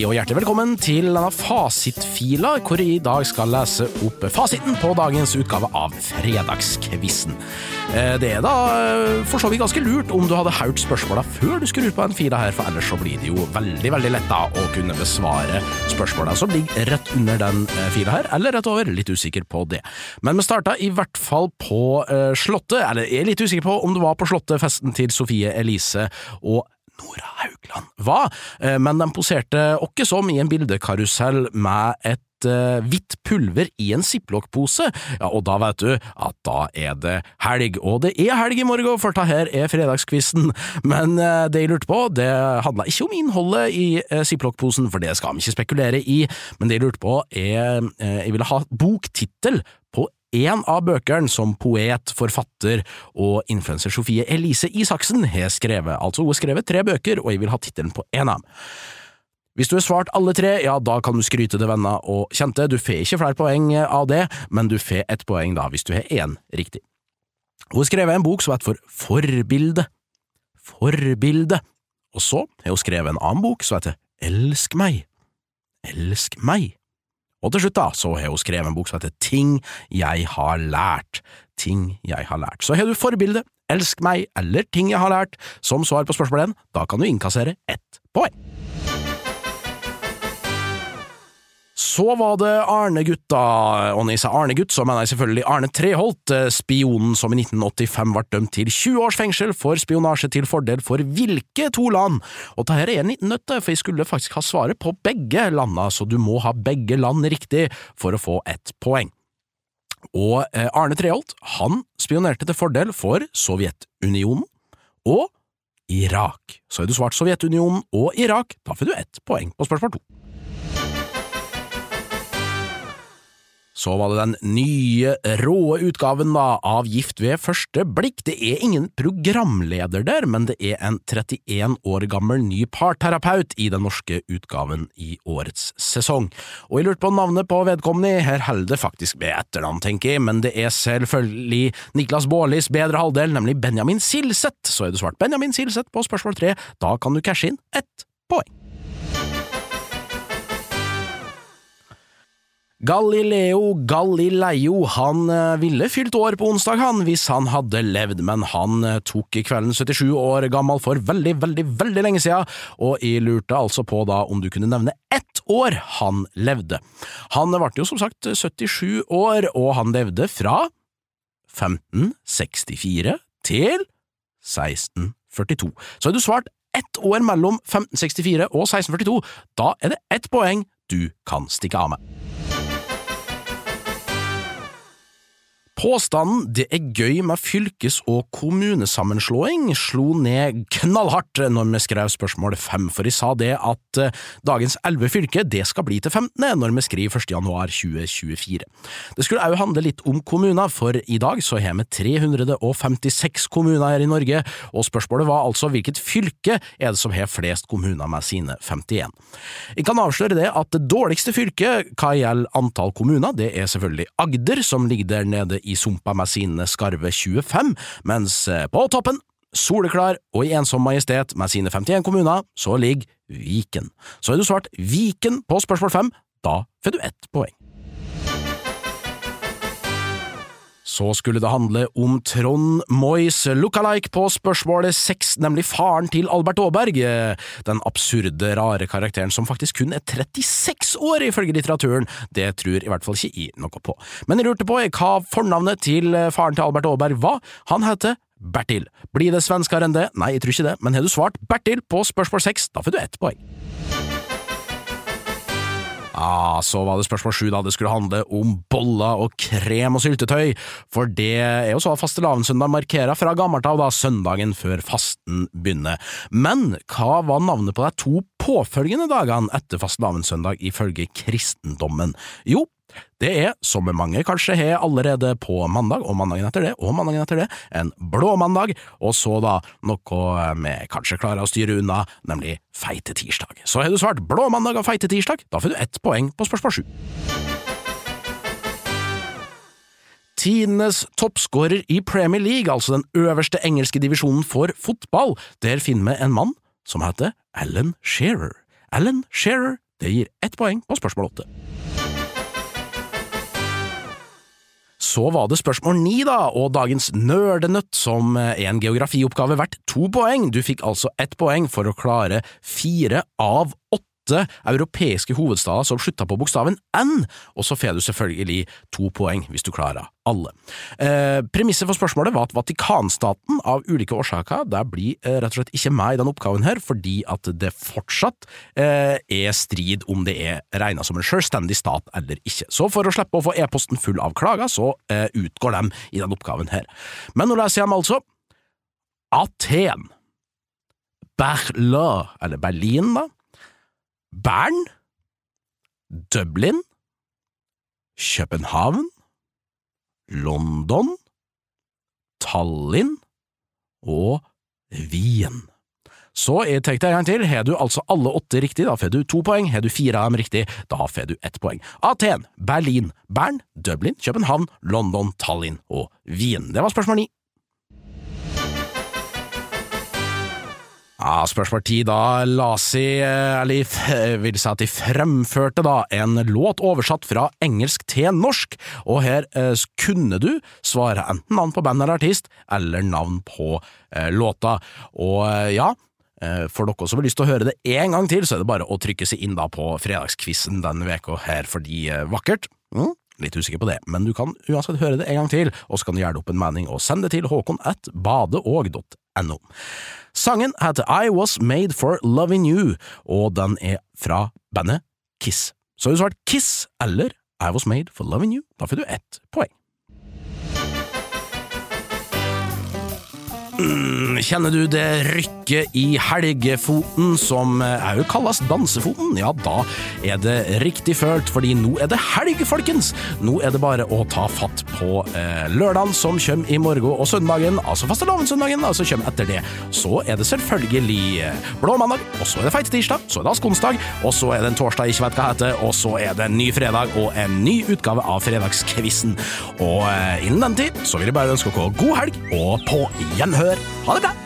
Hei og hjertelig velkommen til denne fasitfila, hvor jeg i dag skal lese opp fasiten på dagens utgave av Fredagskvissen. Eh, Det er da eh, for så vidt ganske lurt om du hadde hørt spørsmåla før du skrur på den fila her, for ellers så blir det jo veldig, veldig lett å kunne besvare spørsmåla som ligger rett under den eh, fila her, eller rett over, litt usikker på det. Men vi starta i hvert fall på Slottet, eller jeg er litt usikker på om det var på Slottet, festen til Sofie Elise og Nora Haugland. Var, eh, men de poserte åkke som i en bildekarusell med et eh, hvitt pulver i en ziplock-pose, ja, og da vet du at da er det helg, og det er helg i morgen, for det her er fredagskvisten. men eh, det jeg lurte på, det handla ikke om innholdet i ziplock-posen, for det skal vi ikke spekulere i, men det jeg lurte på er, jeg ville ha boktittel på en av bøkene som poet, forfatter og influenser Sofie Elise Isaksen har skrevet, altså hun har skrevet tre bøker, og jeg vil ha tittelen på en av dem. Hvis du har svart alle tre, ja, da kan du skryte til venner og kjente, du får ikke flere poeng av det, men du får ett poeng da hvis du har én riktig. Hun har skrevet en bok som heter for Forbilde. Forbilde. Og så har hun skrevet en annen bok som heter Elsk meg. Elsk meg. Og til slutt da, så har hun skrevet en bok som heter Ting jeg har lært. Ting jeg har lært. Så har du forbilde, Elsk meg eller Ting jeg har lært som svar på spørsmål 1, da kan du innkassere ett poeng. Så var det Arne-gutta, og når jeg sier Arne-gutt, så mener jeg selvfølgelig Arne Treholt, spionen som i 1985 ble dømt til 20 års fengsel for spionasje til fordel for hvilke to land? Og dette er en liten nøtt, for jeg skulle faktisk ha svaret på begge landa, så du må ha begge land riktig for å få ett poeng. Og Arne Treholt, han spionerte til fordel for Sovjetunionen og Irak. Så har du svart Sovjetunionen og Irak, da får du ett poeng på spørsmål to. Så var det den nye, råe utgaven da, av Gift ved første blikk. Det er ingen programleder der, men det er en 31 år gammel ny parterapeut i den norske utgaven i årets sesong. Og jeg lurte på navnet på vedkommende, her holder det faktisk med etternavn, tenker jeg, men det er selvfølgelig Niklas Baarlis bedre halvdel, nemlig Benjamin Silseth. Så er du svart Benjamin Silseth på spørsmål tre, da kan du cashe inn ett poeng. Galileo Galileo han ville fylt år på onsdag han, hvis han hadde levd, men han tok kvelden 77 år gammel for veldig, veldig, veldig lenge siden, og jeg lurte altså på da om du kunne nevne ett år han levde. Han ble jo som sagt 77 år, og han levde fra 1564 til 1642. Så har du svart ett år mellom 1564 og 1642, da er det ett poeng du kan stikke av med. Påstanden 'det er gøy med fylkes- og kommunesammenslåing' slo ned knallhardt når vi skrev spørsmål fem, for de sa det at eh, dagens elleve fylker det skal bli til 15. når vi skriver 1. januar 2024. Det skulle òg handle litt om kommuner, for i dag så har vi 356 kommuner her i Norge, og spørsmålet var altså hvilket fylke er det som har flest kommuner med sine 51. Jeg kan avsløre det at det dårligste fylket hva gjelder antall kommuner, det er selvfølgelig Agder, som ligger der nede i sumpa med sine skarve 25, mens på toppen, soleklar og i ensom majestet med sine 51 kommuner, så ligger Viken. Så har du svart Viken på spørsmål fem, da får du ett poeng. Så skulle det handle om Trond Moys lookalike på spørsmålet seks, nemlig faren til Albert Aaberg, den absurde, rare karakteren som faktisk kun er 36 år ifølge litteraturen. Det tror i hvert fall ikke jeg noe på. Men jeg lurte på hva fornavnet til faren til Albert Aaberg var. Han heter Bertil. Blir det svenskere enn det? Nei, jeg tror ikke det, men har du svart Bertil på spørsmål seks, da får du ett poeng. Ah, så var det spørsmål sju da det skulle handle om boller og krem og syltetøy, for det er jo så fastelavnssøndag markerer fra gammelt av da søndagen før fasten begynner. Men hva var navnet på de to påfølgende dagene etter fastelavnssøndag ifølge kristendommen? Jo, det er, som mange kanskje har allerede på mandag, og mandagen etter det, og mandagen etter det, en blå mandag, og så da noe vi kanskje klarer å styre unna, nemlig feite tirsdag. Så har du svart blå mandag og feite tirsdag, da får du ett poeng på spørsmål sju. Tidenes toppskårer i Premier League, altså den øverste engelske divisjonen for fotball, der finner vi en mann som heter Alan Shearer. Alan Shearer Det gir ett poeng på spørsmål åtte. Så var det spørsmål ni, da, og dagens nerdenøtt, som en geografioppgave verdt to poeng. Du fikk altså ett poeng for å klare fire av åtte europeiske hovedstader som slutta på bokstaven N, og så får du selvfølgelig to poeng hvis du klarer alle. Eh, Premisset for spørsmålet var at Vatikanstaten av ulike årsaker der blir eh, rett og slett ikke med i denne oppgaven her, fordi at det fortsatt eh, er strid om det er regna som en selvstendig stat eller ikke. Så for å slippe å få e-posten full av klager, så eh, utgår de i denne oppgaven her. Men nå leser jeg dem altså. Aten. Berlin, eller Berlin, da. Bern, Dublin, København, London, Tallinn og Wien. Så tenk deg en gang til. Har du altså alle åtte riktig, da får du to poeng. Har du fire av dem riktig, da får du ett poeng. Aten, Berlin, Bern, Dublin, København, London, Tallinn og Wien. Det var spørsmål ni. Ja, spørsmål ti, da Lasi, Alif vil si at de fremførte da en låt oversatt fra engelsk til norsk, og her eh, kunne du svare enten navn på band eller artist, eller navn på eh, låta, og eh, ja, eh, for dere som har lyst til å høre det en gang til, så er det bare å trykke seg inn da på fredagskvissen denne veka her, fordi eh, vakkert. Mm. Litt usikker på det, men du kan uansett høre det en gang til, og så kan du gjøre det opp en mening og sende det til håkon at badeog.no. Sangen heter I Was Made For Loving You, og den er fra bandet Kiss. Så har du svart Kiss eller I Was Made For Loving You, da får du ett poeng. kjenner du det rykket i helgefoten som òg kalles dansefoten? Ja, da er det riktig følt, fordi nå er det helg, folkens! Nå er det bare å ta fatt på eh, lørdagen som kommer i morgen, og søndagen, altså fastelavnssøndagen, altså kommer etter det. Så er det selvfølgelig eh, blå mandag, og så er det feit tirsdag, så er det askonsdag, og så er det en torsdag ikke vet hva heter, og så er det en ny fredag og en ny utgave av Fredagskvissen. Og eh, innen den tid så vil jeg bare ønske dere god helg, og på gjenhør. Ha det bra!